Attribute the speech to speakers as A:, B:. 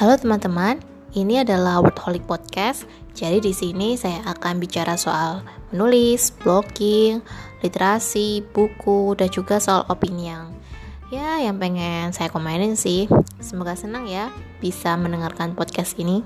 A: Halo teman-teman, ini adalah Wordholic Podcast. Jadi di sini saya akan bicara soal menulis, blogging, literasi, buku, dan juga soal opini yang ya yang pengen saya komenin sih. Semoga senang ya bisa mendengarkan podcast ini.